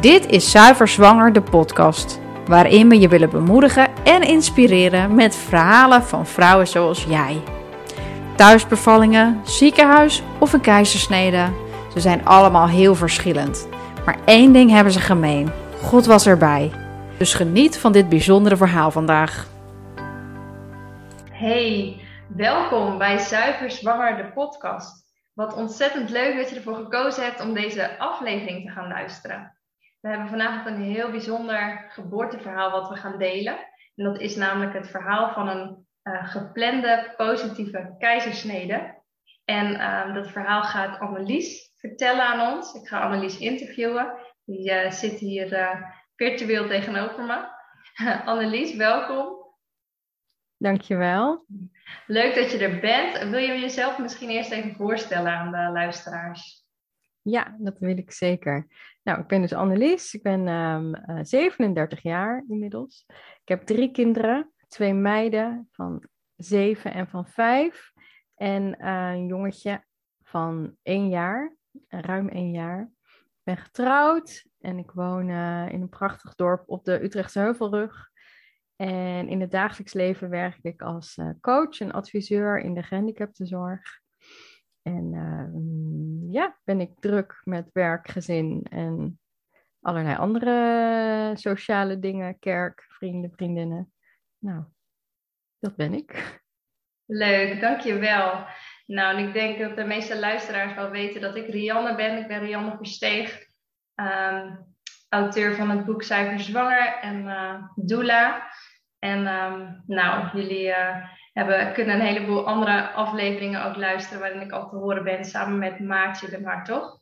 Dit is Zuiver Zwanger, de podcast, waarin we je willen bemoedigen en inspireren met verhalen van vrouwen zoals jij. Thuisbevallingen, ziekenhuis of een keizersnede, ze zijn allemaal heel verschillend. Maar één ding hebben ze gemeen: God was erbij. Dus geniet van dit bijzondere verhaal vandaag. Hey, welkom bij Zuiver Zwanger, de podcast. Wat ontzettend leuk dat je ervoor gekozen hebt om deze aflevering te gaan luisteren. We hebben vanavond een heel bijzonder geboorteverhaal wat we gaan delen. En dat is namelijk het verhaal van een uh, geplande positieve keizersnede. En uh, dat verhaal gaat Annelies vertellen aan ons. Ik ga Annelies interviewen. Die uh, zit hier eh, virtueel tegenover me. Annelies, welkom. Dankjewel. Leuk dat je er bent. Wil je jezelf misschien eerst even voorstellen aan de luisteraars? Ja, dat wil ik zeker. Nou, ik ben dus Annelies. Ik ben um, uh, 37 jaar inmiddels. Ik heb drie kinderen. Twee meiden van zeven en van vijf. En uh, een jongetje van één jaar, ruim één jaar. Ik ben getrouwd en ik woon in een prachtig dorp op de Utrechtse Heuvelrug. En in het dagelijks leven werk ik als coach en adviseur in de gehandicaptenzorg. En uh, ja, ben ik druk met werk, gezin en allerlei andere sociale dingen, kerk, vrienden, vriendinnen. Nou, dat ben ik. Leuk, dankjewel. Nou, en ik denk dat de meeste luisteraars wel weten dat ik Rianne ben. Ik ben Rianne Versteeg, um, auteur van het boek Zuiver Zwanger en uh, doula. En um, nou, jullie uh, hebben, kunnen een heleboel andere afleveringen ook luisteren waarin ik al te horen ben samen met Maartje de Maar toch?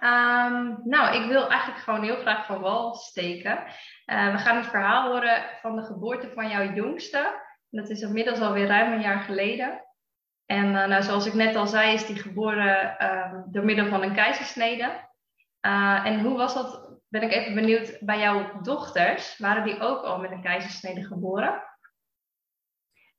Um, nou, ik wil eigenlijk gewoon heel graag van wal steken. Uh, we gaan het verhaal horen van de geboorte van jouw jongste. Dat is inmiddels alweer ruim een jaar geleden. En uh, nou, zoals ik net al zei, is die geboren uh, door middel van een keizersnede. Uh, en hoe was dat, ben ik even benieuwd, bij jouw dochters? Waren die ook al met een keizersnede geboren?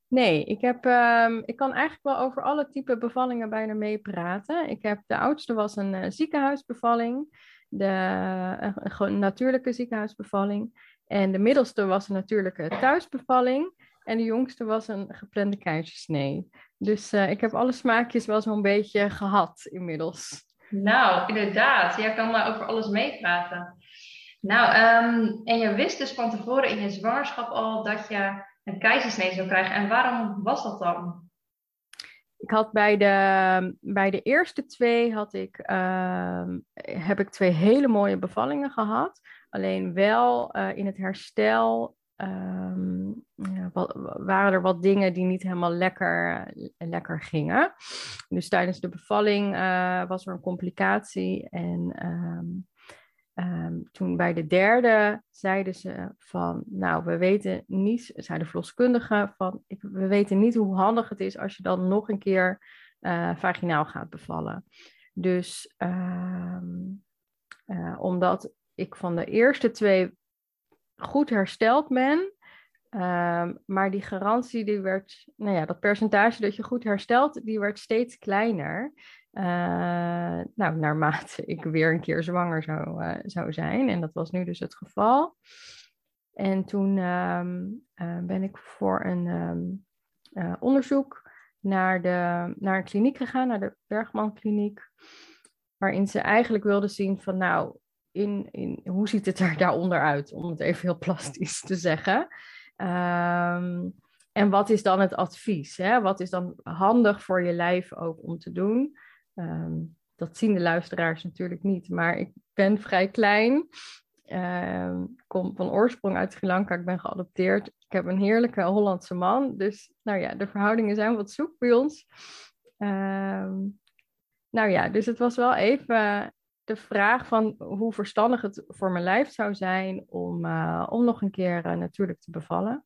Nee, ik, heb, um, ik kan eigenlijk wel over alle type bevallingen bijna meepraten. Ik heb, de oudste was een uh, ziekenhuisbevalling, de uh, natuurlijke ziekenhuisbevalling. En de middelste was een natuurlijke thuisbevalling. En de jongste was een geplande keizersnee. Dus uh, ik heb alle smaakjes wel zo'n beetje gehad inmiddels. Nou, inderdaad. Jij kan maar over alles meepraten. Nou, um, en je wist dus van tevoren in je zwangerschap al dat je een keizersnee zou krijgen. En waarom was dat dan? Ik had bij de, bij de eerste twee had ik, uh, heb ik twee hele mooie bevallingen gehad. Alleen wel uh, in het herstel um, ja, waren er wat dingen die niet helemaal lekker, lekker gingen. Dus tijdens de bevalling uh, was er een complicatie. En um, um, toen bij de derde zeiden ze van, nou, we weten niet, zei de verloskundige, van, we weten niet hoe handig het is als je dan nog een keer uh, vaginaal gaat bevallen. Dus uh, omdat ik van de eerste twee goed hersteld ben. Um, maar die garantie, die werd, nou ja, dat percentage dat je goed herstelt, die werd steeds kleiner. Uh, nou, naarmate ik weer een keer zwanger zou, uh, zou zijn. En dat was nu dus het geval. En toen um, uh, ben ik voor een um, onderzoek naar, de, naar een kliniek gegaan, naar de Bergman Kliniek. Waarin ze eigenlijk wilden zien van, nou, in, in, hoe ziet het er daaronder uit, om het even heel plastisch te zeggen. Um, en wat is dan het advies? Hè? Wat is dan handig voor je lijf ook om te doen? Um, dat zien de luisteraars natuurlijk niet, maar ik ben vrij klein. Um, kom van oorsprong uit Sri Lanka, ik ben geadopteerd. Ik heb een heerlijke Hollandse man, dus nou ja, de verhoudingen zijn wat zoek bij ons. Um, nou ja, dus het was wel even de vraag van hoe verstandig het voor mijn lijf zou zijn om, uh, om nog een keer uh, natuurlijk te bevallen.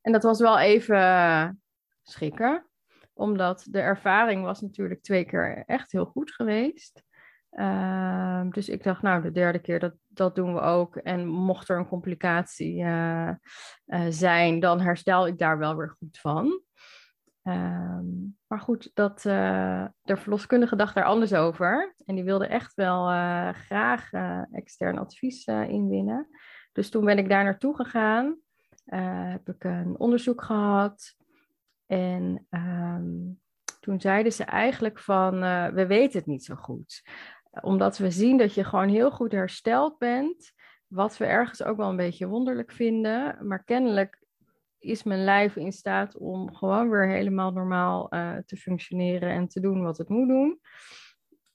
En dat was wel even schrikken, omdat de ervaring was natuurlijk twee keer echt heel goed geweest. Uh, dus ik dacht, nou, de derde keer, dat, dat doen we ook. En mocht er een complicatie uh, uh, zijn, dan herstel ik daar wel weer goed van. Ehm, maar goed, dat, uh, de verloskundige dacht daar anders over. En die wilde echt wel graag extern advies inwinnen. Dus toen ben ik daar naartoe gegaan. heb ik een onderzoek gehad. En um, toen zeiden ze eigenlijk van, we weten het niet zo goed. Omdat we zien dat je gewoon heel goed hersteld bent. Wat we ergens ook wel een beetje wonderlijk vinden. Maar kennelijk is mijn lijf in staat om gewoon weer helemaal normaal uh, te functioneren en te doen wat het moet doen.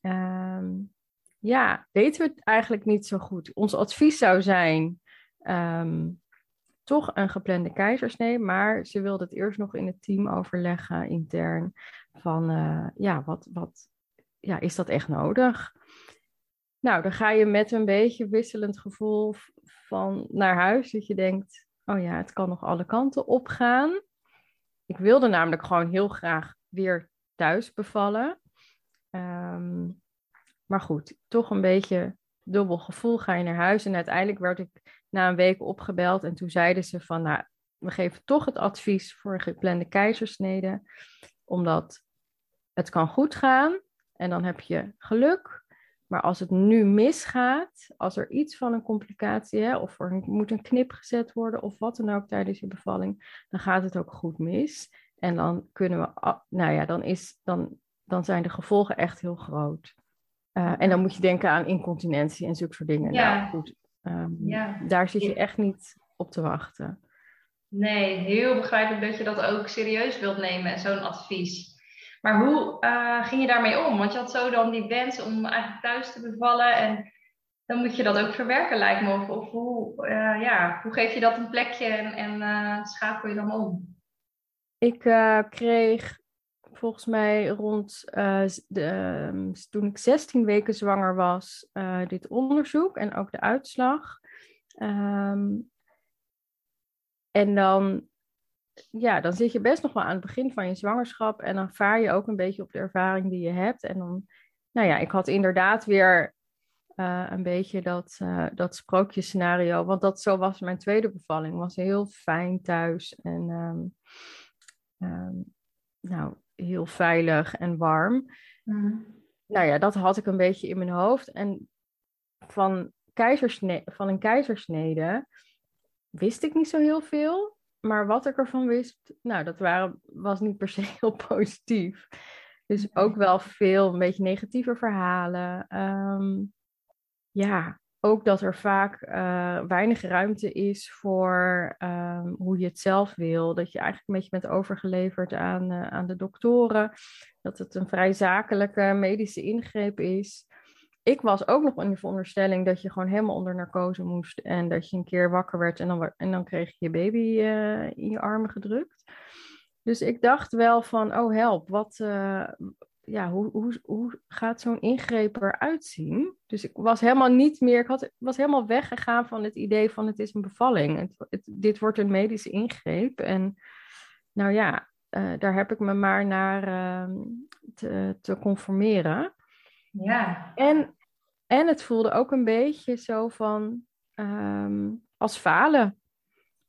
Um, ja, weten we het eigenlijk niet zo goed. Ons advies zou zijn um, toch een geplande keizersnee, maar ze wilde het eerst nog in het team overleggen intern van uh, ja, wat, wat ja, is dat echt nodig? Nou, dan ga je met een beetje wisselend gevoel van naar huis, dat je denkt, oh ja, het kan nog alle kanten opgaan. Ik wilde namelijk gewoon heel graag weer thuis bevallen. Um, maar goed, toch een beetje dubbel gevoel. Ga je naar huis en uiteindelijk werd ik na een week opgebeld en toen zeiden ze van, nou, we geven toch het advies voor een geplande keizersnede, omdat het kan goed gaan en dan heb je geluk. Maar als het nu misgaat, als er iets van een complicatie, hè, of er moet een knip gezet worden of wat dan ook tijdens je bevalling, dan gaat het ook goed mis. En dan kunnen we, nou ja, dan, is, dan, dan zijn de gevolgen echt heel groot. Uh, en dan moet je denken aan incontinentie en zulke soort dingen. Ja. Nou, goed, um, ja. daar zit je echt niet op te wachten. Nee, heel begrijpelijk dat je dat ook serieus wilt nemen, zo'n advies. Maar hoe uh, ging je daarmee om? Want je had zo dan die wens om eigenlijk thuis te bevallen. En dan moet je dat ook verwerken, lijkt me. Of, of hoe, uh, ja, hoe geef je dat een plekje en, en uh, schakel je dan om? Ik kreeg volgens mij rond de, ehm, toen ik 16 weken zwanger was, dit onderzoek en ook de uitslag. Um, en dan ja, dan zit je best nog wel aan het begin van je zwangerschap. En dan vaar je ook een beetje op de ervaring die je hebt. En dan, nou ja, ik had inderdaad weer uh, een beetje dat, dat sprookjescenario. Want dat zo was mijn tweede bevalling. Was heel fijn thuis. En um, nou, heel veilig en warm. Mm. Nou ja, dat had ik een beetje in mijn hoofd. En van, keizersne van een keizersnede wist ik niet zo heel veel maar wat ik ervan wist, nou, dat waren, was niet per se heel positief. Dus ook wel veel, een beetje negatieve verhalen. Ehm, ja, ook dat er vaak uh, weinig ruimte is voor um, hoe je het zelf wil. Dat je eigenlijk een beetje bent overgeleverd aan, uh, aan de doktoren. Dat het een vrij zakelijke medische ingreep is ik was ook nog in de veronderstelling dat je gewoon helemaal onder narcose moest. En dat je een keer wakker werd en dan, en dan kreeg je je baby uh, in je armen gedrukt. Dus ik dacht wel van, oh help, wat, ja, hoe, hoe, hoe gaat zo'n ingreep eruit zien? Dus ik was helemaal niet meer, ik had, was helemaal weggegaan van het idee van het is een bevalling. Het, het, dit wordt een medische ingreep. En nou ja, uh, daar heb ik me maar naar uh, te, te conformeren. Ja. En en het voelde ook een beetje zo van um, als falen.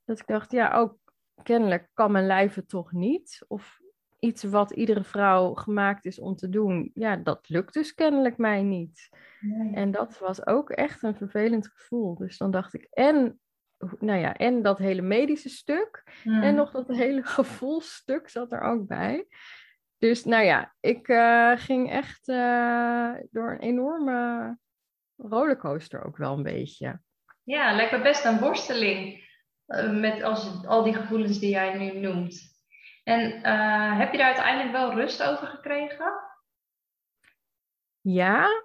Dat ik dacht, ja, ook kennelijk kan mijn lijf het toch niet. Of iets wat iedere vrouw gemaakt is om te doen, ja, dat lukt dus kennelijk mij niet. Nee. En dat was ook echt een vervelend gevoel. Dus dan dacht ik, en, nou ja, en dat hele medische stuk, mm. en nog dat hele gevoelstuk zat er ook bij. Dus nou ja, ik uh, ging echt uh, door een enorme rollercoaster ook wel een beetje. Ja, lijkt me best een worsteling uh, met als, al die gevoelens die jij nu noemt. En uh, heb je daar uiteindelijk wel rust over gekregen? Ja,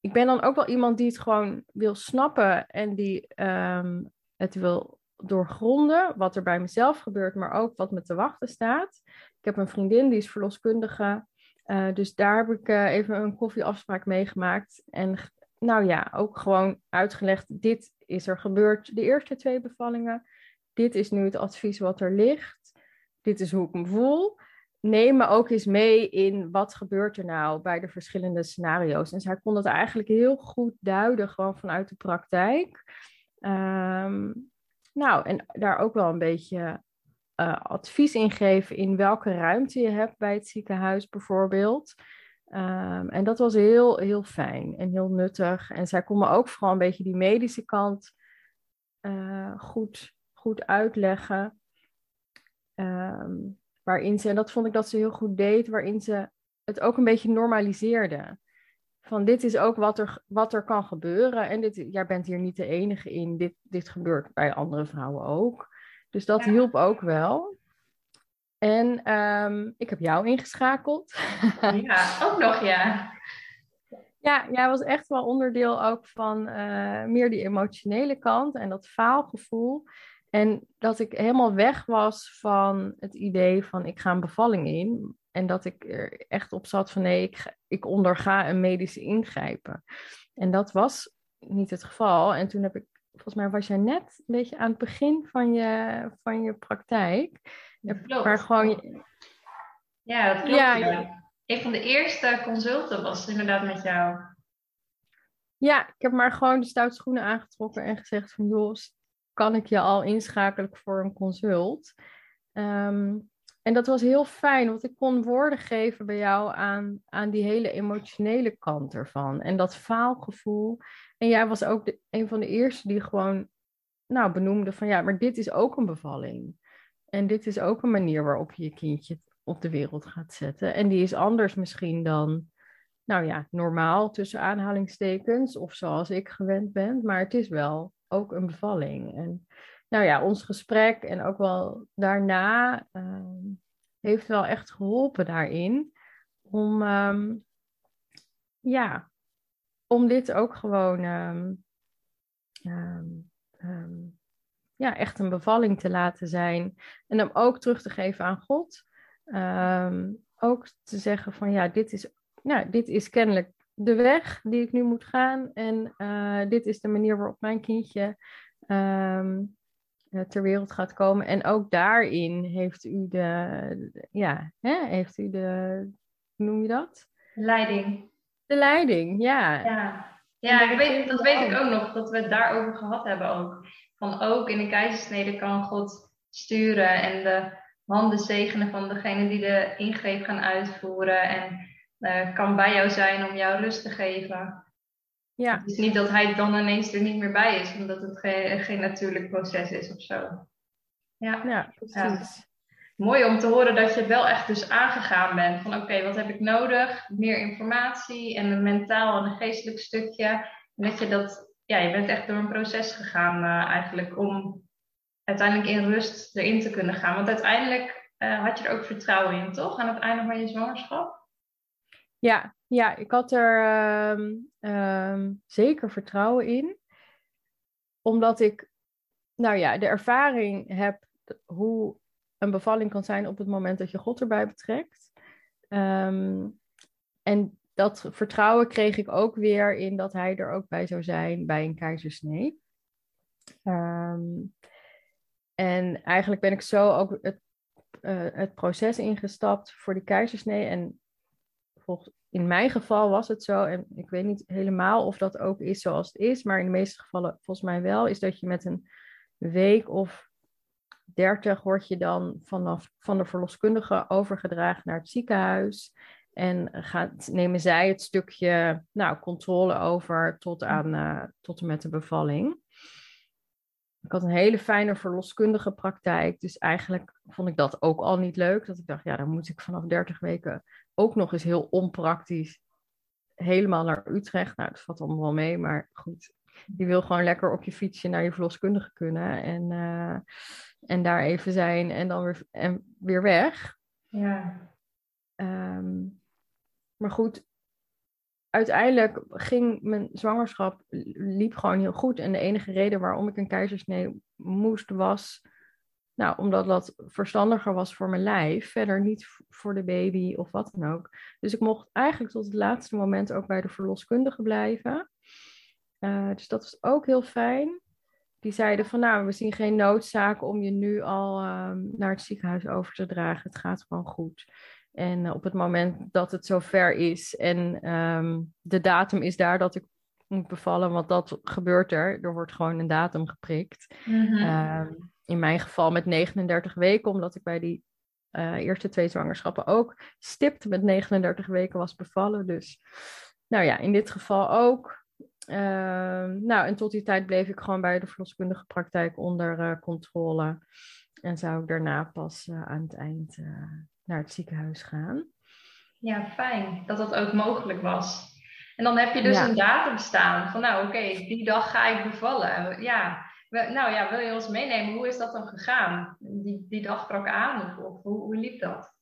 ik ben dan ook wel iemand die het gewoon wil snappen en die um, het wil doorgronden, wat er bij mezelf gebeurt, maar ook wat me te wachten staat. Ik heb een vriendin die is verloskundige, uh, dus daar heb ik uh, even een koffieafspraak meegemaakt en nou ja, ook gewoon uitgelegd, dit is er gebeurd de eerste twee bevallingen. Dit is nu het advies wat er ligt. Dit is hoe ik me voel. Neem me ook eens mee in wat gebeurt er nou bij de verschillende scenario's. En zij kon dat eigenlijk heel goed duiden, gewoon vanuit de praktijk. Um, nou, en daar ook wel een beetje uh, advies ingeven in welke ruimte je hebt bij het ziekenhuis bijvoorbeeld. Um, en dat was heel, heel fijn en heel nuttig. En zij kon me ook vooral een beetje die medische kant uh, goed, goed uitleggen. Um, waarin ze, en dat vond ik dat ze heel goed deed, waarin ze het ook een beetje normaliseerde. Van dit is ook wat er, wat er kan gebeuren. En dit, jij bent hier niet de enige in. Dit, dit gebeurt bij andere vrouwen ook. Dus dat hielp ook wel. En um, ik heb jou ingeschakeld. Ja, ook nog, ja. Ja, jij was echt wel onderdeel ook van uh, meer die emotionele kant en dat faalgevoel. En dat ik helemaal weg was van het idee van ik ga een bevalling in. En dat ik er echt op zat van nee, ik, ik onderga een medische ingrijpen. En dat was niet het geval. En toen heb ik, volgens mij was jij net een beetje aan het begin van je, van je praktijk. Klopt. Maar gewoon... Ja, dat klopt. Ja, ja. Een van de eerste consulten was inderdaad met jou. Ja, ik heb maar gewoon de stoute schoenen aangetrokken en gezegd van joh, kan ik je al inschakelen voor een consult? Um, en dat was heel fijn, want ik kon woorden geven bij jou aan, aan die hele emotionele kant ervan. En dat faalgevoel. En jij was ook de, een van de eerste die gewoon nou, benoemde van ja, maar dit is ook een bevalling. En dit is ook een manier waarop je je kindje op de wereld gaat zetten. En die is anders misschien dan, nou ja, normaal tussen aanhalingstekens of zoals ik gewend ben. Maar het is wel ook een bevalling. En nou ja, ons gesprek en ook wel daarna uh, heeft wel echt geholpen daarin. Om, um, ja, om dit ook gewoon um, ja, echt een bevalling te laten zijn. En hem ook terug te geven aan God. ook te zeggen van ja, dit is, ja, dit is kennelijk de weg die ik nu moet gaan. En uh, dit is de manier waarop mijn kindje um, ter wereld gaat komen. En ook daarin heeft u de, ja, hè, heeft u de, hoe noem je dat? Leiding. De leiding, ja. Ja, ja ik weet, dat weet ik ook nog, dat we het daarover gehad hebben ook. Van ook in de keizersnede kan God sturen en de handen zegenen van degene die de ingreep gaan uitvoeren. En uh, kan bij jou zijn om jou rust te geven. Ja. Het is niet dat hij dan ineens er niet meer bij is, omdat het geen, geen natuurlijk proces is of zo. Ja, ja precies. Mooi om te horen dat je wel echt dus aangegaan bent van oké, wat heb ik nodig? Meer informatie en een mentaal en een geestelijk stukje. En dat je dat, ja, je bent echt door een proces gegaan uh, eigenlijk om uiteindelijk in rust erin te kunnen gaan. Want uiteindelijk uh, had je er ook vertrouwen in, toch? Aan het einde van je zwangerschap? Ja, ja, ik had er ehm, ehm, zeker vertrouwen in. Omdat ik, nou ja, de ervaring heb hoe een bevalling kan zijn op het moment dat je God erbij betrekt. Ehm, en dat vertrouwen kreeg ik ook weer in dat hij er ook bij zou zijn bij een keizersnee. en eigenlijk ben ik zo ook het, uh, het proces ingestapt voor die keizersnee. En in mijn geval was het zo, en ik weet niet helemaal of dat ook is zoals het is, maar in de meeste gevallen volgens mij wel, is dat je met een week of dertig word je dan vanaf van de verloskundige overgedragen naar het ziekenhuis. En gaat, nemen zij het stukje nou, controle over tot, aan, uh, tot en met de bevalling. Ik had een hele fijne verloskundige praktijk. Dus eigenlijk vond ik dat ook al niet leuk. Dat ik dacht, ja, dan moet ik vanaf 30 weken ook nog eens heel onpraktisch helemaal naar Utrecht. Nou, dat valt allemaal wel mee, maar goed. Je wil gewoon lekker op je fietsje naar je verloskundige kunnen en, uh, en daar even zijn en dan weer, en weer weg. Ja. Um, maar goed, uiteindelijk ging mijn zwangerschap liep gewoon heel goed. En de enige reden waarom ik een keizersnee moest was nou, omdat dat verstandiger was voor mijn lijf, verder niet voor de baby of wat dan ook. Dus ik mocht eigenlijk tot het laatste moment ook bij de verloskundige blijven. Uh, dus dat was ook heel fijn. Die zeiden van nou, we zien geen noodzaak om je nu al um, naar het ziekenhuis over te dragen. Het gaat gewoon goed. En uh, op het moment dat het zover is en um, de datum is daar dat ik moet bevallen, want dat gebeurt er. Er wordt gewoon een datum geprikt. Mm -hmm. In mijn geval met 39 weken, omdat ik bij die uh, eerste twee zwangerschappen ook stipt met 39 weken was bevallen. Dus nou ja, in dit geval ook. Ehm, nou, en tot die tijd bleef ik gewoon bij de verloskundige praktijk onder uh, controle. En zou ik daarna pas uh, aan het eind naar het ziekenhuis gaan. Ja, fijn dat dat ook mogelijk was. En dan heb je dus een datum staan van, nou oké, die dag ga ik bevallen. Ja, nou ja, wil je ons meenemen? Hoe is dat dan gegaan? Die, die dag brak aan of, hoe, hoe liep dat?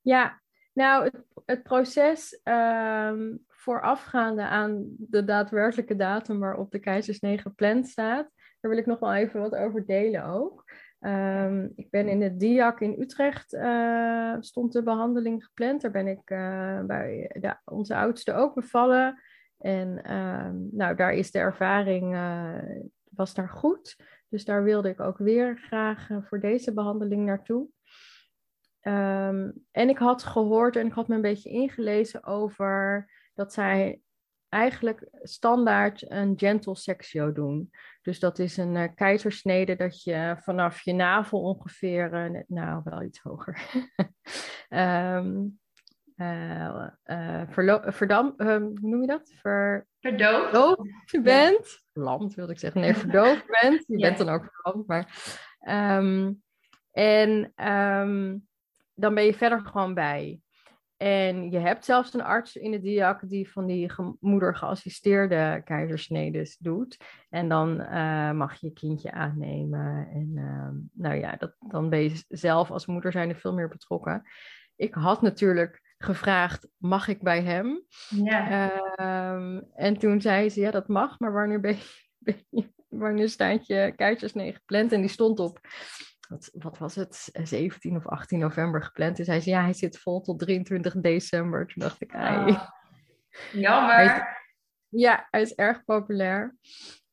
Ja, nou, het, het proces um, voorafgaande aan de daadwerkelijke datum waarop de keizersnee gepland staat, daar wil ik nog wel even wat over delen ook. Um, ik ben in het DIAC in Utrecht, uh, stond de behandeling gepland. Daar ben ik uh, bij de, onze oudste ook bevallen. En um, nou, daar is de ervaring uh, was daar goed. Dus daar wilde ik ook weer graag eh, voor deze behandeling naartoe. Um, en ik had gehoord en ik had me een beetje ingelezen over dat zij eigenlijk standaard een gentle sexio doen. Dus dat is een uh, keizersnede dat je vanaf je navel ongeveer, uh, nou wel iets hoger, um, uh, verdam, um, hoe noem je dat? Ver, verdoofd bent. Land wilde ik zeggen. Nee, verdoofd bent. Je bent dan ook verlamd. Maar, um, en um, dan ben je verder gewoon bij. En je hebt zelfs een arts in de diak die van die moeder geassisteerde keizersnedes doet. En dan uh, mag je je kindje aannemen. En uh, nou ja, dat, dan ben je zelf als moeder zijn er veel meer betrokken. Ik had natuurlijk gevraagd, mag ik bij hem? Ja. Um, en toen zei ze, ja dat mag, maar wanneer, ben je, ben je, wanneer staat je keizersnee gepland? En die stond op, wat, wat, was het, 17 of 18 november gepland. Dus hij zei, ja hij zit vol tot 23 december. Toen dacht ik, ai. Oh. Jammer. Hij ja, hij is erg populair.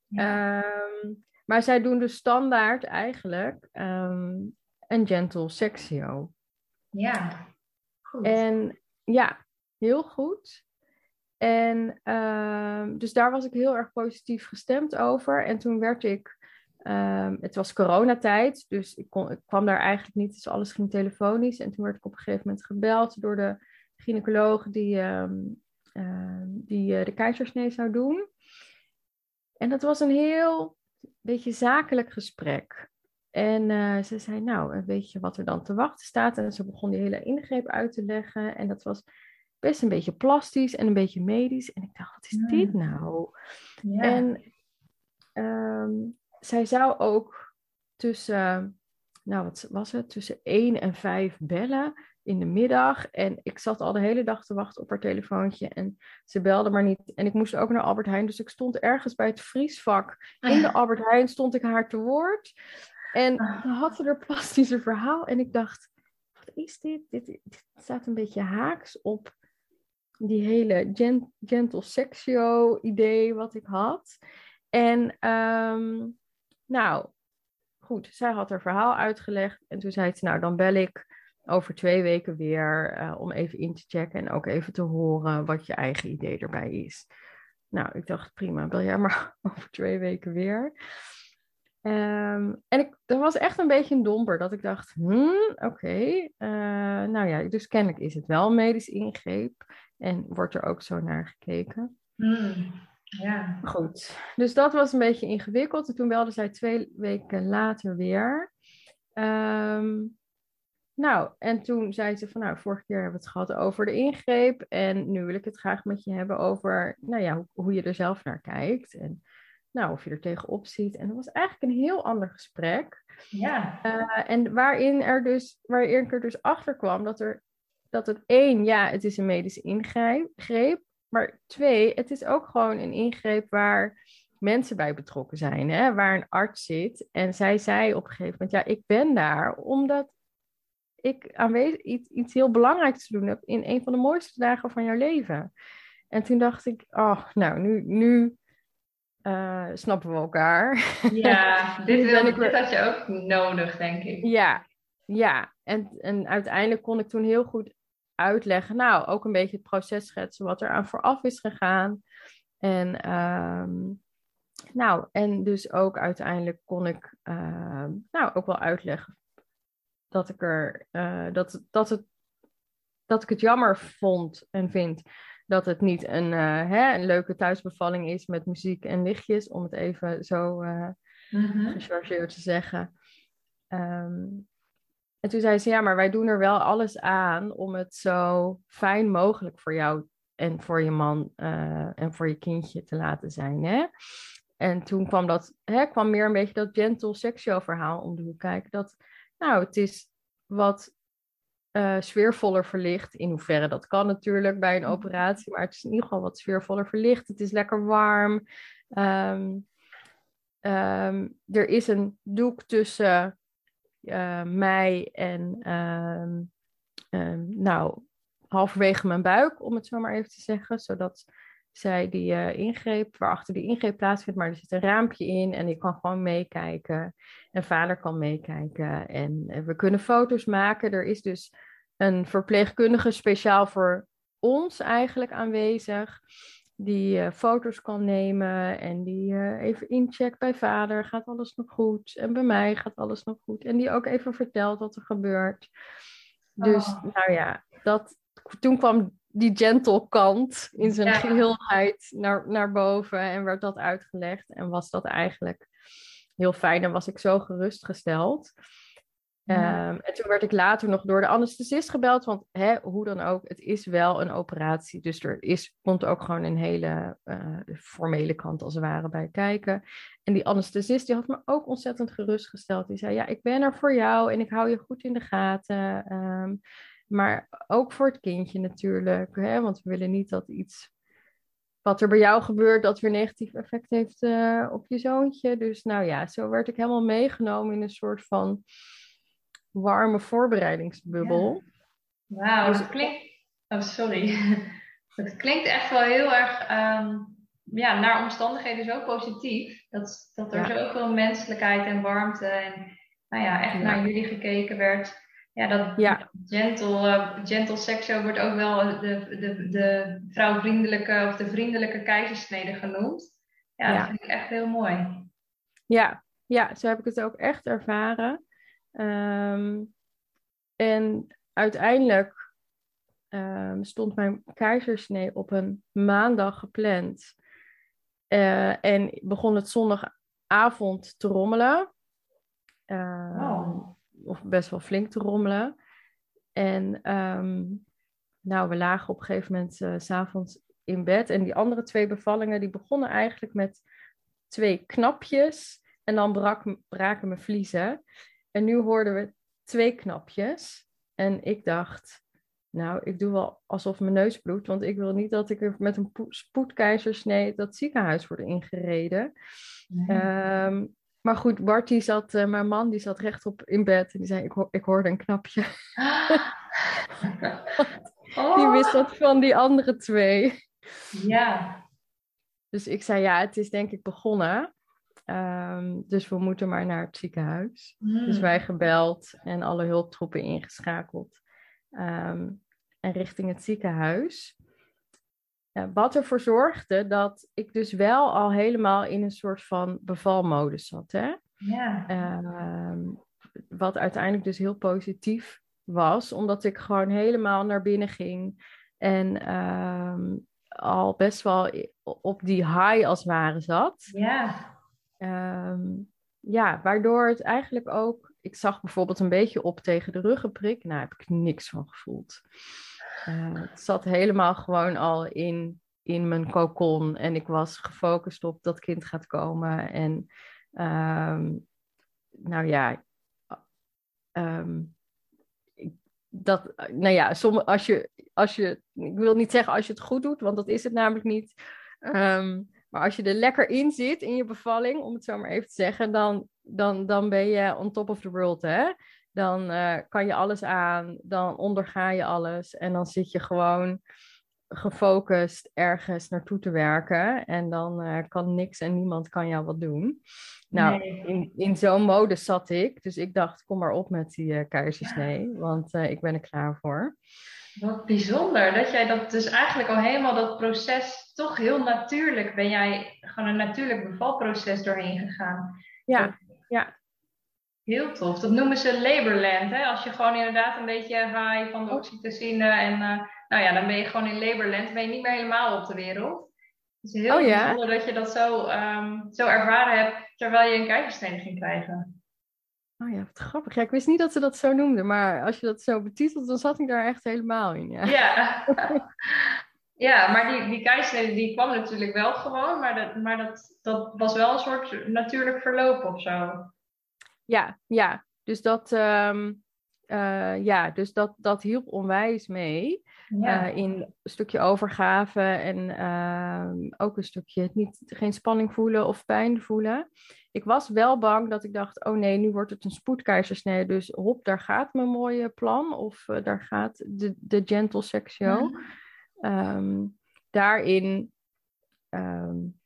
Ja. Um, maar zij doen dus standaard eigenlijk um, een gentle sexio. Ja. En ja, heel goed. En uh, dus daar was ik heel erg positief gestemd over. En toen werd ik, um, het was coronatijd, dus ik, kon, ik kwam daar eigenlijk niet, dus alles ging telefonisch. En toen werd ik op een gegeven moment gebeld door de gynaecoloog die, uh, die uh, de keizersnee zou doen. En dat was een heel beetje zakelijk gesprek. En uh, ze zei, nou, weet je wat er dan te wachten staat? En ze begon die hele ingreep uit te leggen. En dat was best een beetje plastisch en een beetje medisch. En ik dacht, wat is dit nou? Ja. En um, zij zou ook tussen, nou wat was het, tussen één en vijf bellen in de middag. En ik zat al de hele dag te wachten op haar telefoontje. En ze belde maar niet. En ik moest ook naar Albert Heijn. Dus ik stond ergens bij het vriesvak. In de Albert Heijn stond ik haar te woord. En ah. dan had ze er plastische verhaal. En ik dacht, wat is dit? Dit, dit staat een beetje haaks op die hele gent, gentle sexio idee wat ik had. En um, nou, goed, zij had haar verhaal uitgelegd. En toen zei ze, nou dan bel ik over twee weken weer uh, om even in te checken. En ook even te horen wat je eigen idee erbij is. Nou, ik dacht, prima, bel jij maar over twee weken weer. Um, en ik, dat was echt een beetje een domper, dat ik dacht, hmm, oké, okay, uh, nou ja, dus kennelijk is het wel een medisch ingreep en wordt er ook zo naar gekeken. Hmm, ja. Goed, dus dat was een beetje ingewikkeld. En toen belde zij twee weken later weer. Um, nou, en toen zei ze van, nou, vorige keer hebben we het gehad over de ingreep en nu wil ik het graag met je hebben over, nou ja, hoe, hoe je er zelf naar kijkt. En nou, of je er tegenop ziet. En dat was eigenlijk een heel ander gesprek. Ja. Uh, en waarin, er dus, waarin ik er dus achter kwam dat, er, dat het één, ja, het is een medische ingreep. Maar twee, het is ook gewoon een ingreep waar mensen bij betrokken zijn. Hè? Waar een arts zit. En zij zei op een gegeven moment, ja, ik ben daar omdat ik aanwezig iets, iets heel belangrijks te doen heb in een van de mooiste dagen van jouw leven. En toen dacht ik, oh, nou, nu, nu uh, snappen we elkaar. Ja, dit, wil, ik... dit had je ook nodig, denk ik. Ja, ja. En, en uiteindelijk kon ik toen heel goed uitleggen, nou, ook een beetje het proces schetsen wat er aan vooraf is gegaan. En um, Nou, en dus ook uiteindelijk kon ik uh, nou, ook wel uitleggen dat ik er uh, dat, dat, het, dat ik het jammer vond en vind dat het niet een, uh, hè, een leuke thuisbevalling is met muziek en lichtjes, om het even zo mm-hmm. gechargeerd te zeggen. Um, en toen zei ze, ja, maar wij doen er wel alles aan om het zo fijn mogelijk voor jou en voor je man uh, en voor je kindje te laten zijn. Hè? En toen kwam dat, hè, kwam meer een beetje dat gentle sexual verhaal om de hoek kijken. Dat, nou, het is wat uh, sfeervoller verlicht. In hoeverre dat kan natuurlijk bij een mhm. operatie, maar het is in ieder geval wat sfeervoller verlicht. Het is lekker warm. Um, um, er is een doek tussen uh, mij en um, nou, halverwege mijn buik, om het zo maar even te zeggen, zodat zij die uh, ingreep, waarachter die ingreep plaatsvindt, maar er zit een raampje in en ik kan gewoon meekijken en vader kan meekijken en we kunnen foto's maken. Er is dus een verpleegkundige speciaal voor ons eigenlijk aanwezig die uh, foto's kan nemen en die uh, even incheckt bij vader, gaat alles nog goed? En bij mij gaat alles nog goed? En die ook even vertelt wat er gebeurt. Dus oh. nou ja, dat, toen kwam die gentle kant in zijn geheelheid naar, naar boven en werd dat uitgelegd en was dat eigenlijk heel fijn en was ik zo gerustgesteld. Ehm, en toen werd ik later nog door de anesthesist gebeld, want hè, hoe dan ook, het is wel een operatie. Dus er is, komt ook gewoon een hele uh, formele kant als het ware bij kijken. En die anesthesist die had me ook ontzettend gerustgesteld. Die zei, ja, ik ben er voor jou en ik hou je goed in de gaten. Um, maar ook voor het kindje natuurlijk, hè, want we willen niet dat iets wat er bij jou gebeurt, dat weer negatief effect heeft uh, op je zoontje. Dus nou ja, zo werd ik helemaal meegenomen in een soort van warme voorbereidingsbubbel. Wauw, dus... dat klinkt... Oh, sorry. Het klinkt echt wel heel erg um, ja, naar omstandigheden zo positief. Dat, dat er ja. zoveel menselijkheid en warmte en nou ja, echt naar jullie gekeken werd. Ja, dat ja. gentle, uh, gentle sexo wordt ook wel de, de, de vrouwvriendelijke of de vriendelijke keizersnede genoemd. Ja, dat vind ik echt heel mooi. Ja, ja, zo heb ik het ook echt ervaren. Um, en uiteindelijk um, stond mijn keizersnee op een maandag gepland. Uh, en begon het zondagavond te rommelen. Um, oh. Of best wel flink te rommelen. En nou, we lagen op een gegeven moment uh, s'avonds in bed. En die andere twee bevallingen die begonnen eigenlijk met twee knapjes. En dan brak, braken mijn vliezen. En nu hoorden we twee knapjes. En ik dacht, nou, ik doe wel alsof mijn neus bloedt, want ik wil niet dat ik met een spoedkeizersnee dat ziekenhuis word ingereden. Ehm, maar goed, Bart, die zat, uh, mijn man, die zat rechtop in bed en die zei, ik, ho ik hoorde een knapje. Die wist dat van die andere twee. Ja. Dus ik zei, ja, het is denk ik begonnen. Um, dus we moeten maar naar het ziekenhuis. Mm. Dus wij gebeld en alle hulptroepen ingeschakeld. Um, en richting het ziekenhuis. Uh, wat ervoor zorgde dat ik dus wel al helemaal in een soort van bevalmodus zat. Hè? Ja. Um, wat uiteindelijk dus heel positief was, omdat ik gewoon helemaal naar binnen ging. En al best wel op die high als het ware zat. Ja. Um, ja, waardoor het eigenlijk ook. Ik zag bijvoorbeeld een beetje op tegen de ruggenprik. Nou, heb ik niks van gevoeld. Uh, het zat helemaal gewoon al in, in mijn kokon. En ik was gefocust op dat kind gaat komen. En um, nou ja, um, dat, nou ja, soms als je, als je, ik wil niet zeggen als je het goed doet, want dat is het namelijk niet. Um, maar als je er lekker in zit in je bevalling, om het zo maar even te zeggen, dan, dan, dan ben je on top of the world. Hè? Dan uh, kan je alles aan, dan onderga je alles en dan zit je gewoon gefocust ergens naartoe te werken. En dan uh, kan niks en niemand kan jou wat doen. Nou, in, in zo'n mode zat ik. Dus ik dacht, kom maar op met die uh, keizersnee, want ik ben er klaar voor. Wat bijzonder dat jij dat dus eigenlijk al helemaal dat proces toch heel natuurlijk ben jij gewoon een natuurlijk bevalproces doorheen gegaan. Ja, ja. Heel tof. Dat noemen ze laborland. Hè? Als je gewoon inderdaad een beetje high van de oxytocine en uh, nou ja, dan ben je gewoon in laborland, ben je niet meer helemaal op de wereld. Het is heel oh, ja? bijzonder dat je dat zo, um, zo ervaren hebt terwijl je een keizersnede ging krijgen. Oh ja, wat grappig. Ja, ik wist niet dat ze dat zo noemden, maar als je dat zo betitelt, dan zat ik daar echt helemaal in. Ja, ja. ja maar die, die keizersnede die kwam natuurlijk wel gewoon, maar, dat, maar dat, dat was wel een soort natuurlijk verloop of zo. Ja, ja. Dus dat, um, uh, ja, dus dat, dat hielp onwijs mee. Ja. Uh, in een stukje overgave en uh, ook een stukje niet, geen spanning voelen of pijn voelen. Ik was wel bang dat ik dacht, oh nee, nu wordt het een spoedkeizersnede. Dus hop, daar gaat mijn mooie plan. Of uh, daar gaat de, de gentle sectio. Um, daarin, um,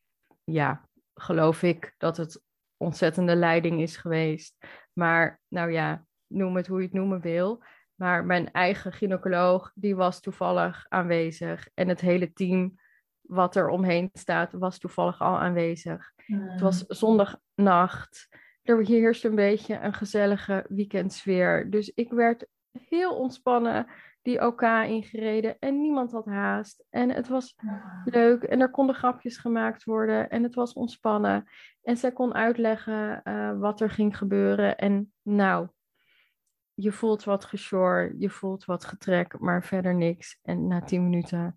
ja, geloof ik dat het ontzettende leiding is geweest. Maar nou ja, noem het hoe je het noemen wil. Maar mijn eigen gynaecoloog, die was toevallig aanwezig. En het hele team wat er omheen staat, was toevallig al aanwezig. Het was zondagnacht. Er heerste een beetje een gezellige weekendsfeer. Dus ik werd heel ontspannen die OK ingereden en niemand had haast. En het was leuk en er konden grapjes gemaakt worden en het was ontspannen. En zij kon uitleggen uh, wat er ging gebeuren. En nou, je voelt wat gesjor, je voelt wat getrek, maar verder niks. En na tien minuten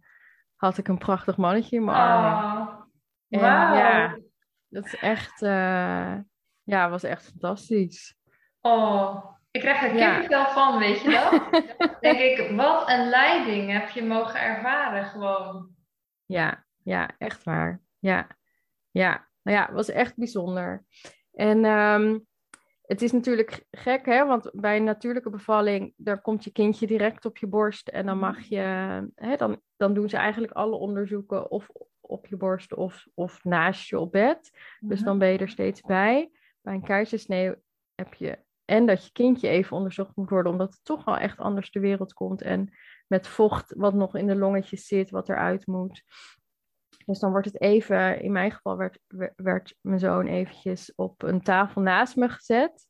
had ik een prachtig mannetje in mijn armen. Oh, en ja, dat is echt, uh, ja, was echt fantastisch. Oh, ik krijg er kippenvel ja. van, weet je wel? denk ik, wat een leiding heb je mogen ervaren gewoon. Ja, ja, echt waar. Ja, ja, nou ja, het was echt bijzonder. En um, het is natuurlijk gek, hè? Want bij een natuurlijke bevalling, daar komt je kindje direct op je borst. En dan mag je, hè, dan, dan doen ze eigenlijk alle onderzoeken of op je borst of, of naast je op bed. Dus mhm. dan ben je er steeds bij. Bij een keizersnee heb je en dat je kindje even onderzocht moet worden, omdat het toch wel echt anders de wereld komt. En met vocht wat nog in de longetjes zit, wat eruit moet. Dus dan wordt het even, in mijn geval werd, werd mijn zoon eventjes op een tafel naast me gezet.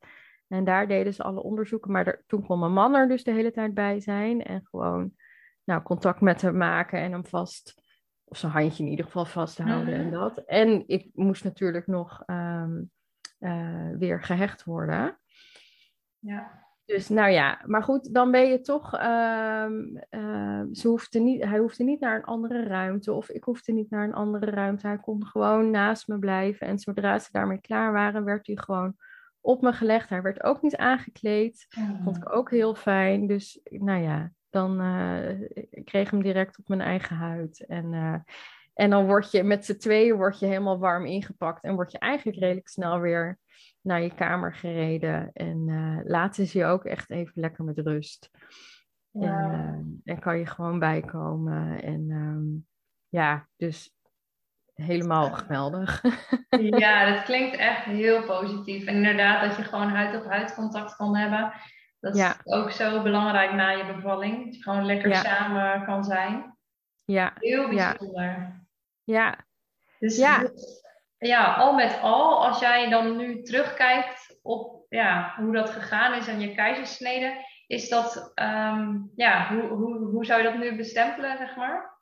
En daar deden ze alle onderzoeken. Maar toen kon mijn man er dus de hele tijd bij zijn. En gewoon nou, contact met hem maken en hem vast, of zijn handje in ieder geval vasthouden en mhm. dat. En ik moest natuurlijk nog um, uh, weer gehecht worden. Ja. Dus nou ja, maar goed, dan ben je toch. Uh, uh, ze hoefde niet, hij hoefde niet naar een andere ruimte. Of ik hoefde niet naar een andere ruimte. Hij kon gewoon naast me blijven. En zodra ze daarmee klaar waren, werd hij gewoon op me gelegd. Hij werd ook niet aangekleed. Oh. Vond ik ook heel fijn. Dus nou ja, dan uh, ik kreeg hem direct op mijn eigen huid. En, uh, en dan word je met z'n tweeën word je helemaal warm ingepakt. En word je eigenlijk redelijk snel weer naar je kamer gereden. En uh, laten ze je ook echt even lekker met rust. En, uh, kan je gewoon bijkomen. En um, ja, dus helemaal geweldig. ja, dat klinkt echt heel positief. En inderdaad, dat je gewoon huid-op-huid contact kan hebben. Dat is ook zo belangrijk na je bevalling. Dat je gewoon lekker samen kan zijn. Ja. Heel bijzonder. Ja. ja. Dus ja ja, al met al, als jij dan nu terugkijkt op ja, hoe dat gegaan is aan je keizersnede, is dat, um, ja, hoe, hoe, hoe zou je dat nu bestempelen, zeg maar?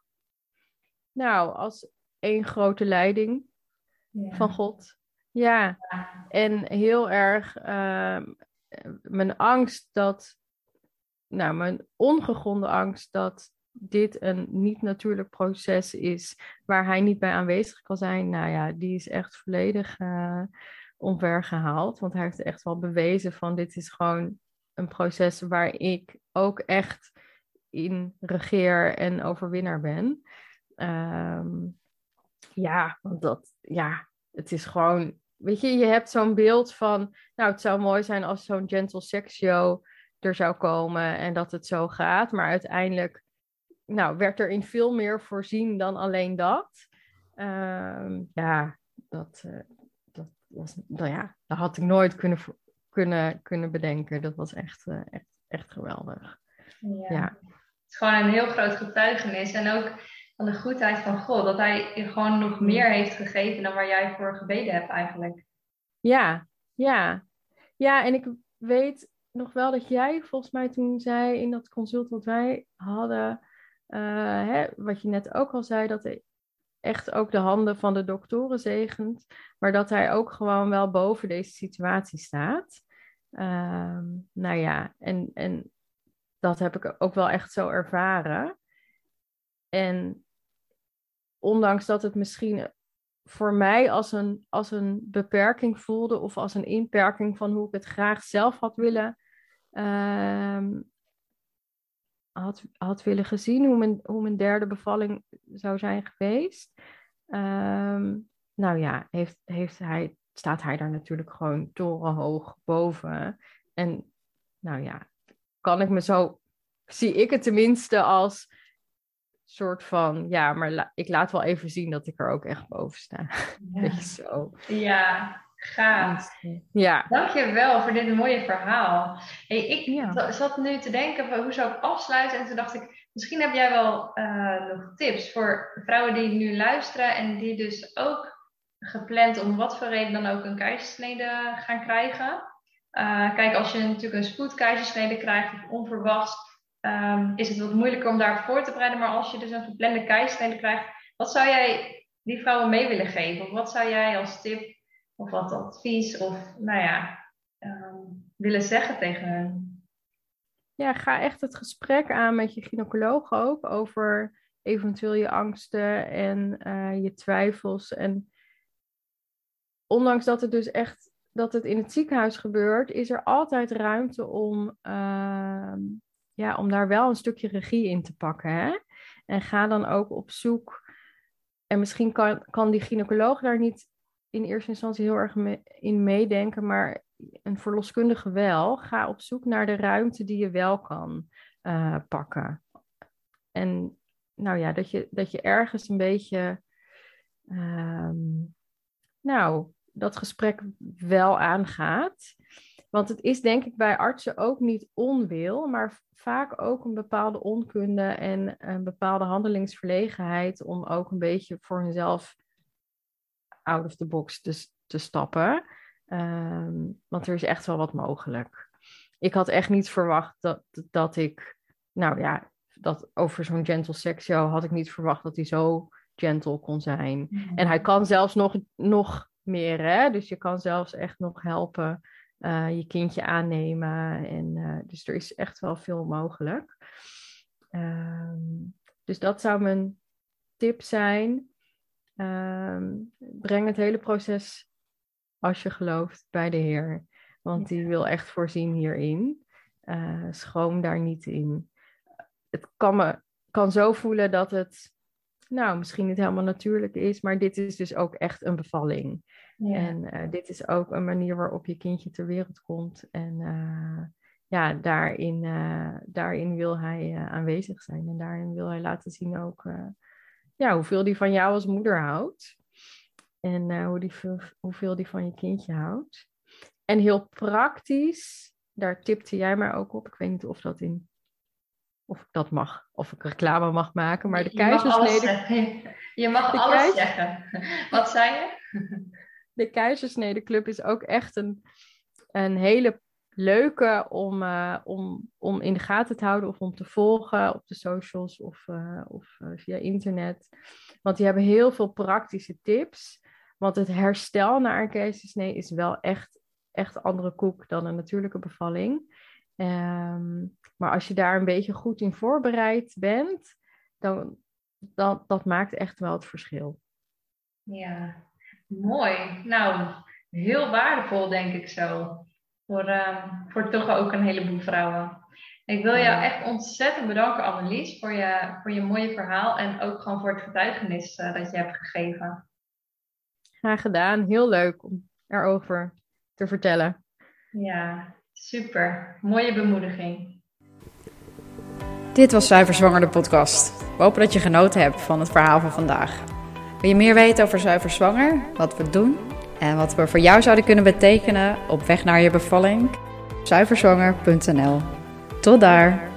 Nou, als één grote leiding van God. Ja. en heel erg uh, mijn angst dat, nou, mijn ongegronde angst dat dit een niet-natuurlijk proces is waar hij niet bij aanwezig kan zijn, nou ja, die is echt volledig uh, omvergehaald. Want hij heeft echt wel bewezen van dit is gewoon een proces waar ik ook echt in regeer en overwinnaar ben. Um, ja, want dat, ja, het is gewoon, weet je, je hebt zo'n beeld van, nou, het zou mooi zijn als zo'n gentle sex show er zou komen en dat het zo gaat, maar uiteindelijk nou, werd er in veel meer voorzien dan alleen dat. Uh, ja, dat, uh, dat was, nou ja, dat had ik nooit kunnen, kunnen, kunnen bedenken. Dat was echt, uh, echt, echt geweldig. Ja. ja. is gewoon een heel groot getuigenis. En ook van de goedheid van God. Dat hij je gewoon nog meer heeft gegeven dan waar jij voor gebeden hebt eigenlijk. Ja, ja. Ja, en ik weet nog wel dat jij volgens mij toen zei in dat consult wat wij hadden, uh, hè, wat je net ook al zei, dat hij echt ook de handen van de doktoren zegent, maar dat hij ook gewoon wel boven deze situatie staat. Uh, nou ja, en, en dat heb ik ook wel echt zo ervaren. En ondanks dat het misschien voor mij als een, als een beperking voelde of als een inperking van hoe ik het graag zelf had willen, uh, had, had willen gezien, hoe mijn, hoe mijn derde bevalling zou zijn geweest. Uh, nou ja, heeft, heeft hij, staat hij daar natuurlijk gewoon torenhoog boven. En nou ja, kan ik me zo, zie ik het tenminste als soort van, ja, maar ik laat wel even zien dat ik er ook echt boven sta. Ja. Zo. Ja, gaaf. Ja. Dankjewel voor dit mooie verhaal. Hey, ik zat nu te denken, hoe zou ik afsluiten? En toen dacht ik, misschien heb jij wel uh, nog tips voor vrouwen die nu luisteren en die dus ook gepland om wat voor reden dan ook een keizersnede gaan krijgen. Uh, kijk, als je natuurlijk een spoedkeizersnede krijgt of onverwachts, um, is het wat moeilijker om daarop voor te bereiden. Maar als je dus een geplande keizersnede krijgt, wat zou jij die vrouwen mee willen geven? Of wat zou jij als tip of wat advies of nou ja, um, willen zeggen tegen hen? Ja, ga echt het gesprek aan met je gynaecoloog ook over eventueel je angsten en uh, je twijfels. En ondanks dat het dus echt dat het in het ziekenhuis gebeurt, is er altijd ruimte om uh, ja, om daar wel een stukje regie in te pakken. Hè? En ga dan ook op zoek. En misschien kan, kan die gynaecoloog daar niet in eerste instantie heel erg in meedenken, maar een verloskundige wel. Ga op zoek naar de ruimte die je wel kan uh, pakken. En nou ja, dat je, dat je ergens een beetje. Um, nou, dat gesprek wel aangaat. Want het is denk ik bij artsen ook niet onwil, maar vaak ook een bepaalde onkunde en een bepaalde handelingsverlegenheid om ook een beetje voor hunzelf out of the box te, te stappen. Ehm, want er is echt wel wat mogelijk. Ik had echt niet verwacht dat, dat ik, nou ja, dat over zo'n gentle sex show had ik niet verwacht dat hij zo gentle kon zijn. Mm. En hij kan zelfs nog, nog meer, hè? dus je kan zelfs echt nog helpen uh, je kindje aannemen. En, uh, dus er is echt wel veel mogelijk. Um, dus dat zou mijn tip zijn. Um, breng het hele proces, als je gelooft, bij de Heer. Want die wil echt voorzien hierin. Uh, schroom daar niet in. Het kan, me, kan zo voelen dat het nou, misschien niet helemaal natuurlijk is, maar dit is dus ook echt een bevalling. En uh, dit is ook een manier waarop je kindje ter wereld komt. En uh, ja, daarin, daarin wil hij aanwezig zijn. En daarin wil hij laten zien ook ja, hoeveel hij van jou als moeder houdt. En hoe die, hoeveel die van je kindje houdt. En heel praktisch, daar tipte jij maar ook op. Ik weet niet of dat in of ik dat mag, of ik reclame mag maken, maar de keizersnede... Je mag alles zeggen. Wat zei je? De keizersnede club is ook echt een, een hele leuke om, uh, om, om in de gaten te houden of om te volgen op de socials of, uh, of uh, via internet. Want die hebben heel veel praktische tips. Want het herstel na een keizersnee is wel echt, echt andere koek dan een natuurlijke bevalling. Um, maar als je daar een beetje goed in voorbereid bent, dan dat, dat maakt echt wel het verschil. Ja, mooi. Nou, heel waardevol denk ik zo. Voor, uh, voor toch ook een heleboel vrouwen. Ik wil jou echt ontzettend bedanken, Annelies, voor je, voor je mooie verhaal en ook gewoon voor het getuigenis uh, dat je hebt gegeven. Graag gedaan. Heel leuk om erover te vertellen. Ja, super. Mooie bemoediging. Dit was Zuiver Zwanger, de podcast. We hopen dat je genoten hebt van het verhaal van vandaag. Wil je meer weten over Zuiver Zwanger, wat we doen en wat we voor jou zouden kunnen betekenen op weg naar je bevalling? Zuiverzwanger.nl. Tot daar!